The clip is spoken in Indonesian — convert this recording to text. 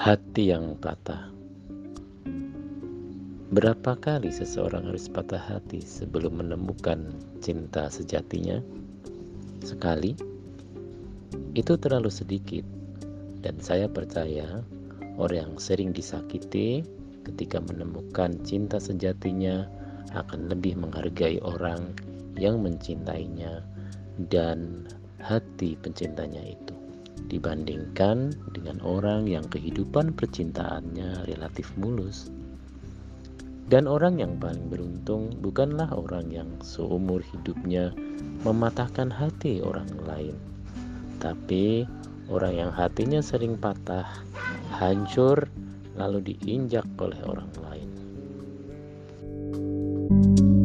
Hati yang patah. Berapa kali seseorang harus patah hati sebelum menemukan cinta sejatinya? Sekali, itu terlalu sedikit, dan saya percaya orang yang sering disakiti ketika menemukan cinta sejatinya akan lebih menghargai orang yang mencintainya dan hati pencintanya itu dibandingkan dengan orang yang kehidupan percintaannya relatif mulus. Dan orang yang paling beruntung bukanlah orang yang seumur hidupnya mematahkan hati orang lain, tapi orang yang hatinya sering patah, hancur, lalu diinjak oleh orang lain. thank you